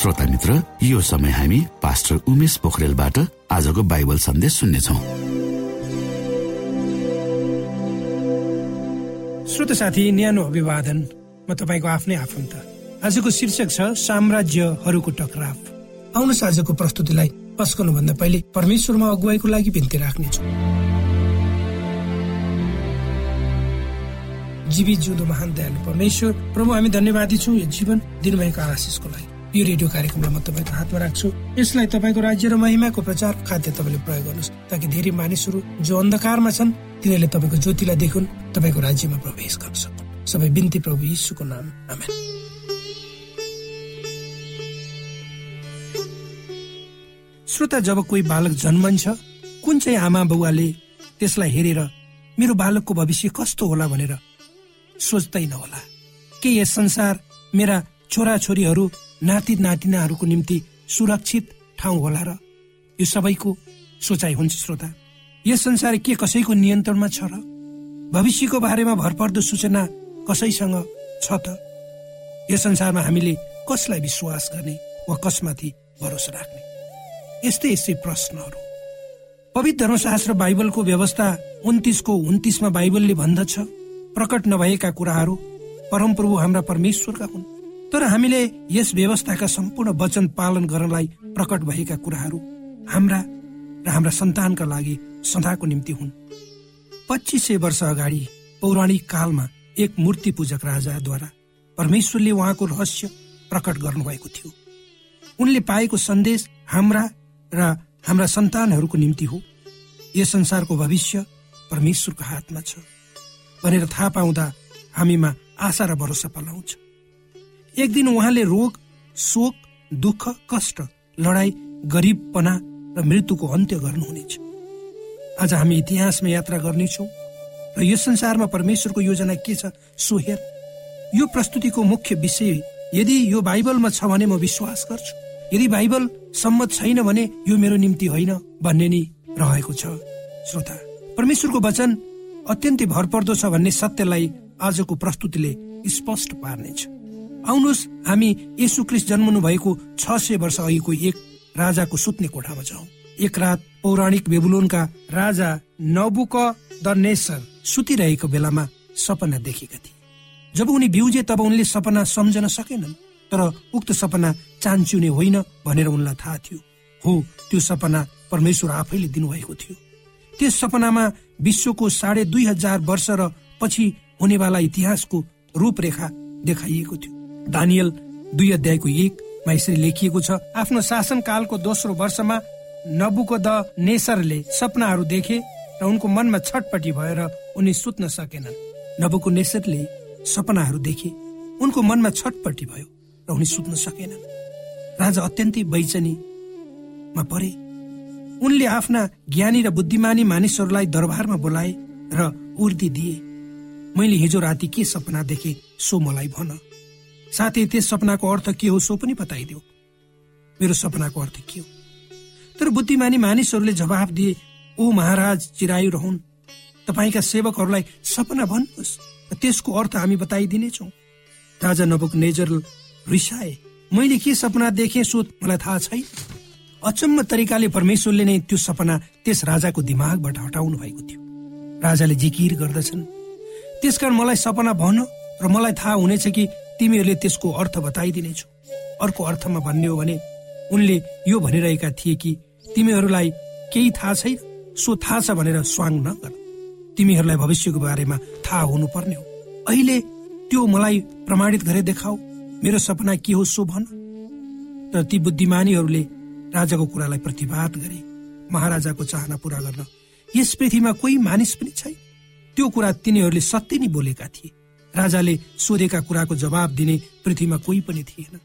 श्रोता मित्र यो समय हामी पास्टर उमेश पोखरेलबाट आजको बाइबल सन्देश सुन्नेछौ। श्रोत साथी न्यानो अभिवादन। म तपाईँको आफ्नै आफन्त। आजको शीर्षक छ साम्राज्यहरूको टकराव। आउनुहोस् आजको प्रस्तुतिलाई पस्कनु भन्दा पहिले परमेश्वरमा अगुवाईको लागि बिन्ती राख्नेछु। जीवित जिउँदो महान दयालु परमेश्वर प्रभु हामी धन्यवादी छौँ यो जीवन दिनुभएको आशिषको लागि। यो रेडियो कार्यक्रमलाई म तपाईँको हातमा राख्छु। यसलाई तपाईँको राज्य र महिमाको प्रचार खाद्य तपाईँले प्रयोग गर्नुहोस् ताकि धेरै मानिसहरू जो अन्धकारमा छन् तिनीहरूले तपाईँको ज्योतिलाई देखुन् तपाईँको राज्यमा प्रवेश गर्न सक्नु। सबै बिन्ती प्रभु यीशुको नाम। आमेन। श्रोता जब कोही बालक जन्मन्छ कुन चाहिँ आमा बुवाले त्यसलाई हेरेर मेरो बालकको भविष्य कस्तो होला? भनेर सोच्दैन होला के यस संसार मेरा छोराछोरीहरू नाति नातिनाहरूको निम्ति सुरक्षित ठाउँ होला र यो सबैको सोचाइ हुन्छ श्रोता। यस संसार के कसैको नियन्त्रणमा छ र? भविष्यको बारेमा भरपर्दो सूचना कसैसँग छ त? यस संसारमा हामीले कसलाई विश्वास गर्ने वा कसमाथि भरोसा राख्ने? यस्तै यस्तै प्रश्नहरू। पवित्र धर्मशास्त्र बाइबलको व्यवस्था उन्तिसको उन्तिसमा बाइबलले भन्दछ। प्रकट नभएका कुराहरू परमप्रभु हाम्रा परमेश्वरका हुन्। तर हामीले यस व्यवस्थाका सम्पूर्ण वचन पालन गर्नलाई प्रकट भएका कुराहरू हाम्रा र हाम्रा सन्तानका लागि सदाको निम्ति हुन्। पच्चिस सय वर्ष अगाडि पौराणिक कालमा एक मूर्ति पूजक राजाद्वारा परमेश्वरले उहाँको रहस्य प्रकट गर्नुभएको थियो। उनले पाएको सन्देश हाम्रा र हाम्रा सन्तानहरूको निम्ति हो। यस संसारको भविष्य परमेश्वरको हातमा छ। भनेर थाहा पाउँदा हामीमा आशा र भरोसा पलाउँछ एक दिन उहाँले रोग शोक दुःख कष्ट लडाई गरिबपना र मृत्युको अन्त्य गर्नुहुनेछ। आज हामी इतिहासमा यात्रा गर्नेछौँ र यस संसारमा परमेश्वरको योजना के छ सो हेर। यो प्रस्तुतिको मुख्य विषय यदि यो बाइबलमा छ भने म विश्वास गर्छु। यदि बाइबल सम्मत छैन भने यो मेरो निम्ति होइन भन्ने नि रहेको छ। श्रोता परमेश्वरको वचन अत्यन्तै भरपर्दो छ भन्ने सत्यलाई आजको प्रस्तुतिले स्पष्ट पार्नेछ। आउनुहोस् हामी यसु क्रिस्ट जन्मनु भएको छ सय वर्ष अघिको एक राजाको सुत्ने कोठामा जाउँ एक रात पौराणिक बेबुलोनका राजा नबुक द नेसर सुतिरहेको बेलामा सपना देखेका थिए। जब उनी बिउजे तब उनले सपना सम्झन सकेनन् तर उक्त सपना चान्चुने होइन भनेर उनलाई थाहा थियो। हो त्यो सपना परमेश्वर आफैले दिनुभएको थियो। त्यस सपनामा विश्वको साढे दुई हजार वर्ष र पछि हुनेवाला इतिहासको रूपरेखा देखाइएको थियो। दानियल दुई अध्यायको एकमा यसरी लेखिएको छ। आफ्नो शासनकालको दोस्रो वर्षमा नबुको द नेसरले सपनाहरू देखे र उनको मनमा छटपटी भएर उनी सुत्न सकेनन्। नबुको नेसरले सपनाहरू देखे। उनको मनमा छटपटी भयो र उनी सुत्न सकेनन्। राजा अत्यन्तै बैचनीमा परे। उनले आफ्ना ज्ञानी र बुद्धिमानी मानिसहरूलाई दरबारमा बोलाए र उर्दी दिए। मैले हिजो राति के सपना देखे सो मलाई भन। साथै त्यस सपनाको अर्थ के हो सो पनि बताइदेऊ मेरो सपनाको अर्थ के हो? तर बुद्धिमानी मानिसहरूले जवाब दिए ओ महाराज चिरायु रहन् तपाईँका सेवकहरूलाई सपना भन्नुहोस् त्यसको अर्थ हामी बताइदिनेछौ। राजा नबुक नेजर रिसाए मैले के सपना देखेँ सो मलाई थाहा छैन। अचम्म तरिकाले परमेश्वरले नै त्यो सपना त्यस राजाको दिमागबाट हटाउनु भएको थियो। राजाले जिकिर गर्दछन्। त्यसकारण मलाई सपना भन र मलाई थाहा हुनेछ कि तिमीहरूले त्यसको अर्थ बताइदिनेछौ। अर्को अर्थमा भन्ने हो भने उनले यो भनिरहेका थिए कि तिमीहरूलाई केही थाहा छैन सो थाहा छ भनेर स्वाङ नगर तिमीहरूलाई भविष्यको बारेमा थाहा हुनुपर्ने हो। अहिले त्यो मलाई प्रमाणित गरे देखाऊ। मेरो सपना के हो सो भन। तर ती बुद्धिमानीहरूले राजाको कुरालाई प्रतिवाद गरे। महाराजाको चाहना पूरा गर्न। यस पृथ्वीमा कोही मानिस पनि छैन। त्यो कुरा तिनीहरूले सत्य नै बोलेका थिए। राजाले सोधेका कुराको जवाब दिने पृथ्वीमा कोही पनि थिएन।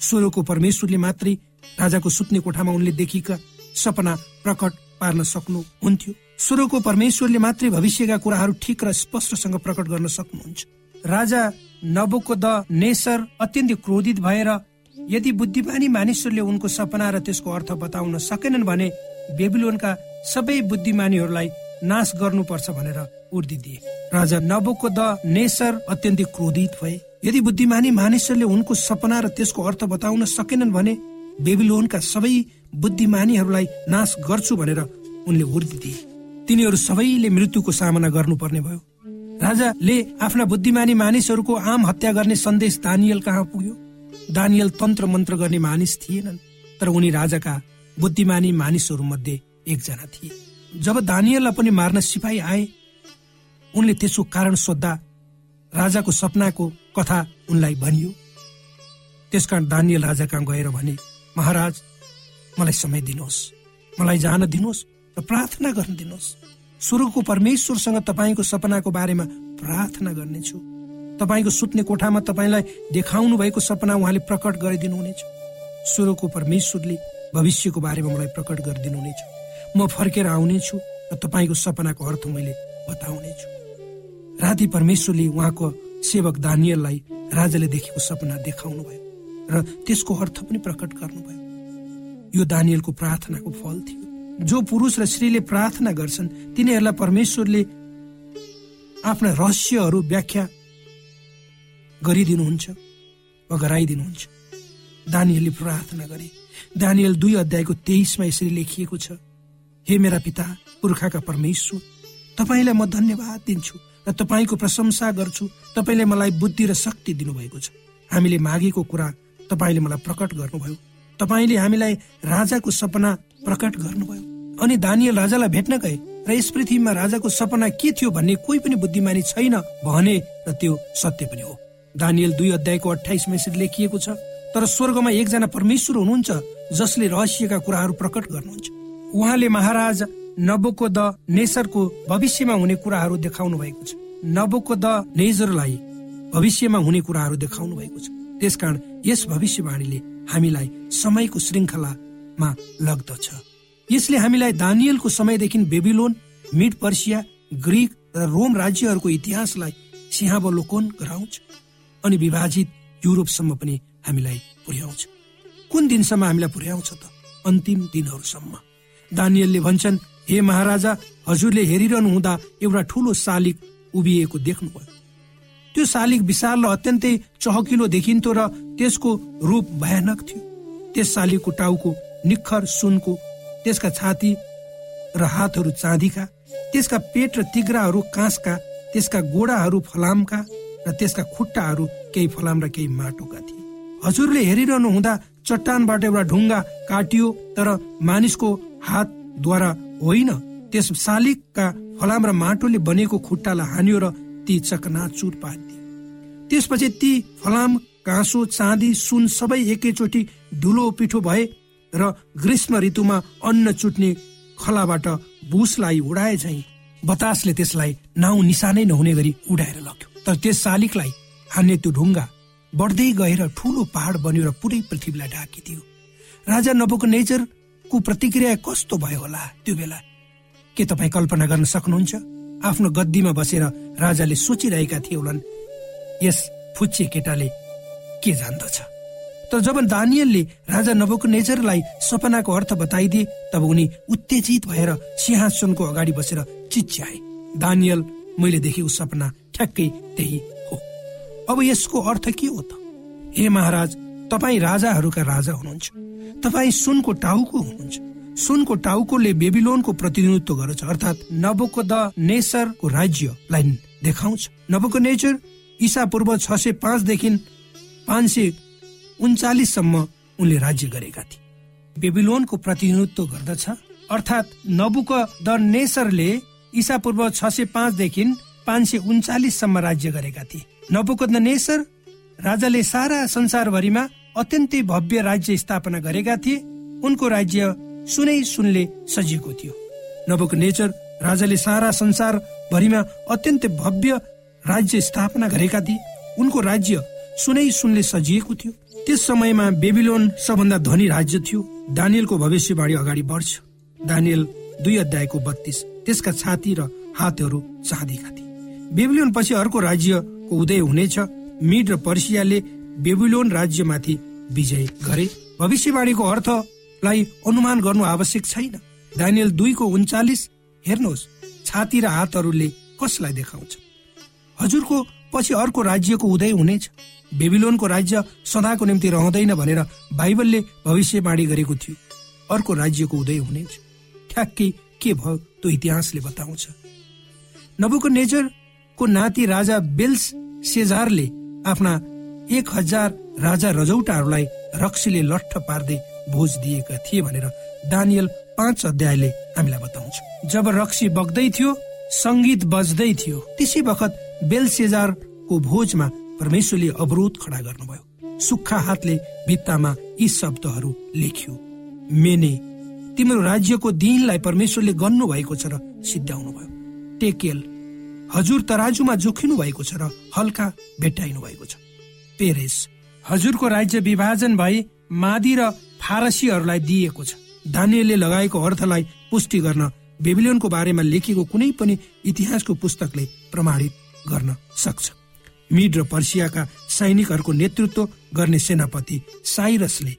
स्वरको परमेश्वरले मात्रै राजाको सुत्ने कोठामा उनले देखिका सपना प्रकट पार्न सक्नुहुन्थ्यो। स्वरको परमेश्वरले मात्रै भविष्यका कुराहरू ठिक र स्पष्टसँग प्रकट गर्न सक्नुहुन्छ। राजा नबोको द नेसर अत्यन्तै क्रोधित भएर यदि बुद्धिमानी मानिसहरूले उनको सपना र त्यसको अर्थ बताउन सकेनन् भने बेबिलोनका सबै बुद्धिमानीहरूलाई नाश गर्नुपर्छ भनेर उर्दी दिए राजा नबोको द नेसर अत्यन्तै क्रोधित भए। यदि बुद्धिमानी मानिसहरूले उनको सपना र त्यसको अर्थ बताउन सकेनन् भने बेबिलोनका सबै बुद्धिमानीहरूलाई नाश गर्छु भनेर उनले उर्दी दिए। तिनीहरू सबैले मृत्युको सामना गर्नुपर्ने भयो। राजाले आफ्ना बुद्धिमानी मानिसहरूको आम हत्या गर्ने सन्देश दानियल कहाँ पुग्यो? दानियल तन्त्र मन्त्र गर्ने मानिस थिएनन् तर उनी राजाका बुद्धिमानी मानिसहरू मध्ये एकजना थिए। जब दानियललाई पनि मार्न सिपाही आए उनले त्यसको कारण सोद्धा राजाको सपनाको कथा उनलाई भनियो। त्यसकारण दानियल राजा कहाँ गएर भने महाराज मलाई समय दिनुहोस्। मलाई जान दिनुहोस् र प्रार्थना गर्न दिनुहोस्। स्वर्गको परमेश्वरसँग तपाईँको सपनाको बारेमा प्रार्थना गर्नेछु। तपाईँको सुत्ने कोठामा तपाईँलाई देखाउनु भएको सपना उहाँले प्रकट गरिदिनुहुनेछ। स्वर्गको परमेश्वरले भविष्यको बारेमा मलाई प्रकट गरिदिनुहुनेछ। म फर्केर आउनेछु र तपाईँको सपनाको अर्थ मैले बताउनेछु। राति परमेश्वरले उहाँको सेवक दानियललाई राजाले देखेको सपना देखाउनु भयो र त्यसको अर्थ पनि प्रकट गर्नुभयो। यो दानियलको प्रार्थनाको फल थियो। जो पुरुष र स्त्रीले प्रार्थना गर्छन् तिनीहरूलाई परमेश्वरले आफ्ना रहस्यहरू व्याख्या गरिदिनुहुन्छ वा गराइदिनुहुन्छ दानियलले प्रार्थना गरे। दानियल दुई अध्यायको तेइसमा यसरी लेखिएको छ हे मेरा पिता पुर्खाका परमेश्वर तपाईँलाई म धन्यवाद दिन्छु। र तपाईँको प्रशंसा गर्छु। तपाईँले मलाई बुद्धि र शक्ति दिनुभएको छ। हामीले मागेको कुरा तपाईँले मलाई प्रकट गर्नुभयो। तपाईँले हामीलाई राजाको सपना प्रकट गर्नुभयो। अनि दानियल राजालाई भेट्न गए र यस पृथ्वीमा राजाको सपना के थियो भन्ने कोही पनि बुद्धिमानी छैन भने र त्यो सत्य पनि हो। दानियल दुई अध्यायको अठाइसमा यसरी लेखिएको छ तर स्वर्गमा एकजना परमेश्वर हुनुहुन्छ जसले रहस्यका कुराहरू प्रकट गर्नुहुन्छ। उहाँले महाराज नबोको द नेसरको भविष्यमा हुने कुराहरू देखाउनु भएको छ। नबोको द नेजरलाई भविष्यमा हुने कुराहरू देखाउनु भएको छ। त्यसकारण यस भविष्यवाणीले हामीलाई समयको श्रृङ्खलामा लग्दछ। यसले हामीलाई दानियलको समयदेखि बेबिलोन मिड पर्सिया ग्रिक र रोम राज्यहरूको इतिहासलाई सिंहावलोकन गराउँछ अनि विभाजित युरोपसम्म पनि हामीलाई पुर्याउँछ। कुन दिनसम्म हामीलाई पुर्याउँछ त? अन्तिम दिनहरूसम्म। दानियलले भन्छन् हे महाराजा हजुरले हेरिरहनु हुँदा एउटा ठुलो शालिग उभिएको देख्नुभयो। त्यो शालिग विशाल र अत्यन्तै चहकिलो देखिन्थ्यो र त्यसको रूप भयानक थियो। त्यस शालिगको टाउको निखर सुनको त्यसका छाती र हातहरू चाँदीका त्यसका पेट र तिग्राहरू काँसका त्यसका गोडाहरू फलामका र त्यसका खुट्टाहरू केही फलाम र केही माटोका थिए। हजुरले हेरिरहनु हुँदा चट्टानबाट एउटा ढुङ्गा काटियो तर मानिसको हातद्वारा होइन त्यस शालिगका फलाम र माटोले बनेको खुट्टालाई हान्यो र ती चकनाचुर पारिदियो त्यसपछि ती फलाम काँसो चाँदी सुन सबै एकैचोटि धुलो पिठो भए र ग्रीष्म ऋतुमा अन्न चुट्ने खलाबाट बुसलाई उडाए झै बतासले त्यसलाई नाउँ निशानै नहुने गरी उडाएर लग्यो। तर त्यस शालिगलाई हान्ने त्यो ढुङ्गा बढ्दै गएर ठुलो पहाड बन्यो र पुरै पृथ्वीलाई ढाकिदियो। राजा नबोको नेचरको प्रतिक्रिया कस्तो भयो होला त्यो बेला? के तपाईँ कल्पना गर्न सक्नुहुन्छ? आफ्नो गद्दीमा बसेर राजाले सोचिरहेका थिए होलान् यस फुच्चे केटाले के जान्दछ? तर जब दानियलले राजा नबोको नेचरलाई सपनाको अर्थ बताइदिए तब उनी उत्तेजित भएर सिंहासनको अगाडि बसेर चिच्याए। दानियल मैले देखेको सपना ठ्याक्कै त्यही अब यसको अर्थ के हो त? हे महाराज तपाईँ राजाहरूका राजा हुनुहुन्छ। तपाईँ सुनको टाउको हुनुहुन्छ। सुनको टाउकोले बेबिलोनको प्रतिनिधित्व गर्छ। अर्थात् नबोको द नेसरको राज्यलाई देखाउँछ। नबोको नेचर ईसा पूर्व छ सय पाँचदेखि पाँच सय उन्चालिससम्म उनले राज्य गरेका थिए। बेबिलोनको प्रतिनिधित्व गर्दछ। अर्थात् नबुक द नेसरले ईसा पूर्व छ सय पाँचदेखि पाँच सय उन्चालिससम्म राज्य गरेका थिए। नपुकद राजाले सारा संसारभरिमा अत्यन्तै भव्य राज्य स्थापना गरेका थिए। उनको राज्य सुनै सुनले सजिएको थियो। नबुक नेचर राजाले सारा संसार भरिमा अत्यन्तै भव्य राज्य स्थापना गरेका थिए। उनको राज्य सुनै सुनले सजिएको थियो। त्यस समयमा बेबिलोन सबभन्दा धनी राज्य थियो। दानियलको भविष्यवाणी अगाडि बढ्छ। दानियल दुई अध्यायको बत्तीस। त्यसका छाती र हातहरू चाँदीका थिए। बेबिलोन पछि अर्को राज्यको उदय हुनेछ। मिड र पर्सियाले बेबिलोन राज्यमाथि विजय गरे। भविष्यवाणीको अर्थलाई अनुमान गर्नु आवश्यक छैन। दानियल दुईको उन्चालिस हेर्नुहोस् छाती र हातहरूले कसलाई देखाउँछ? हजुरको पछि अर्को राज्यको उदय हुनेछ। बेबिलोनको राज्य सदाको निम्ति रहँदैन भनेर बाइबलले भविष्यवाणी गरेको थियो। अर्को राज्यको उदय हुनेछ। ठ्याक्कै के भयो त्यो इतिहासले बताउँछ। नबुको नेचरको नाति राजा बेल्स सेजारले आफ्ना एक हजार राजा रजौटाहरूलाई रक्सीले लट्ठ पार्दै भोज दिएका थिए भनेर दानियल पाँच अध्यायले हामीलाई बताउँछ। जब रक्सी बग्दै थियो सङ्गीत बज्दै थियो त्यसै बखत बेलसेजारको भोजमा परमेश्वरले अवरोध खडा गर्नुभयो। सुक्खा हातले भित्तामा यी शब्दहरू लेख्यो। मेने तिम्रो राज्यको दिनलाई परमेश्वरले गन्नु भएको छ र सिद्ध्याउनु भयो टेकेल हजुर तराजुमा जोखिनु भएको छ र हल्का भेट्टाइनु भएको छ। पेरेस हजुरको राज्य विभाजन भई मादी र फारसीहरूलाई दिएको छ। दानियलले लगाएको अर्थलाई पुष्टि गर्न बेबिलियनको बारेमा लेखेको कुनै पनि इतिहासको पुस्तकले प्रमाणित गर्न सक्छ। मिड र पर्सियाका सैनिकहरूको नेतृत्व गर्ने सेनापति साइरसले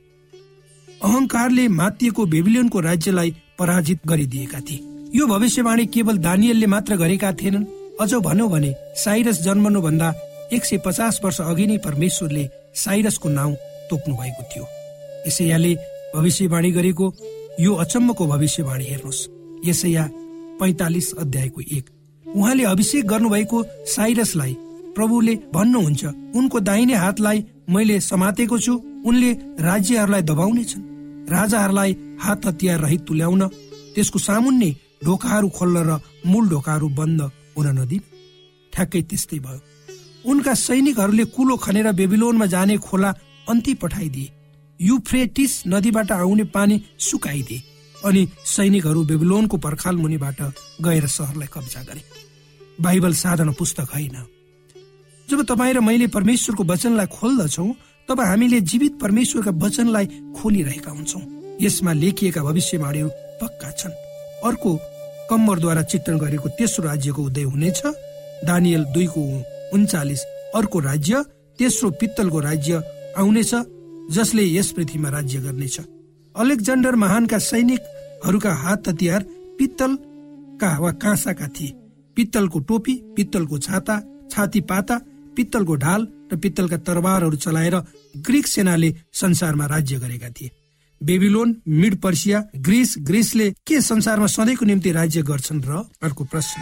अहंकारले मातिएको बेबिलियनको राज्यलाई पराजित गरिदिएका थिए। यो भविष्यवाणी केवल दानियलले मात्र गरेका थिएनन्। अझ भनौँ भने साइरस जन्मनुभन्दा एक सय पचास वर्ष अघि नै परमेश्वरले साइरसको नाउँ तोक्नु भएको थियो। यसैयाले भविष्यवाणी गरेको यो अचम्मको भविष्यवाणी हेर्नुहोस्। यसैया पैतालिस अध्यायको एक। उहाँले अभिषेक गर्नुभएको साइरसलाई प्रभुले भन्नुहुन्छ उनको दाहिने हातलाई मैले समातेको छु उनले राज्यहरूलाई दबाउने छन् राजाहरूलाई हात हतियार रहित तुल्याउन त्यसको सामुन्ने ढोकाहरू खोल्न र मूल ढोकाहरू बन्द हुन नदिन। ठ्याक्कै त्यस्तै भयो। उनका सैनिकहरूले कुलो खनेर बेबिलोनमा जाने खोला अन्ति पठाइदिए। युफ्रेटिस नदीबाट आउने पानी सुकाइदिए अनि सैनिकहरू बेबिलोनको पर्खाल मुनिबाट गएर सहरलाई कब्जा गरे। बाइबल साधना पुस्तक होइन। जब तपाईँ र मैले परमेश्वरको वचनलाई खोल्दछौ तब हामीले जीवित परमेश्वरका वचनलाई खोलिरहेका हुन्छौ। यसमा लेखिएका भविष्यवाणीहरू पक्का छन्। अर्को कम्मरद्वारा चित्रण गरेको तेस्रो राज्यको उदय हुनेछ। दानियल दुईको उन्चालिस अर्को राज्य तेस्रो पित्तलको राज्य आउनेछ जसले यस पृथ्वीमा राज्य गर्नेछ। अलेक्जेन्डर महानका सैनिकहरूका हात हतियार पित्तलका वा काँसाका थिए। पित्तलको टोपी पित्तलको छाता छाती पाता पित्तलको ढाल र पित्तलका तरबारहरू चलाएर ग्रिक सेनाले संसारमा राज्य गरेका थिए। बेबिलोन मिड पर्सिया ग्रिस ग्रिसले के संसारमा सधैँको निम्ति राज्य गर्छन् र अर्को प्रश्न।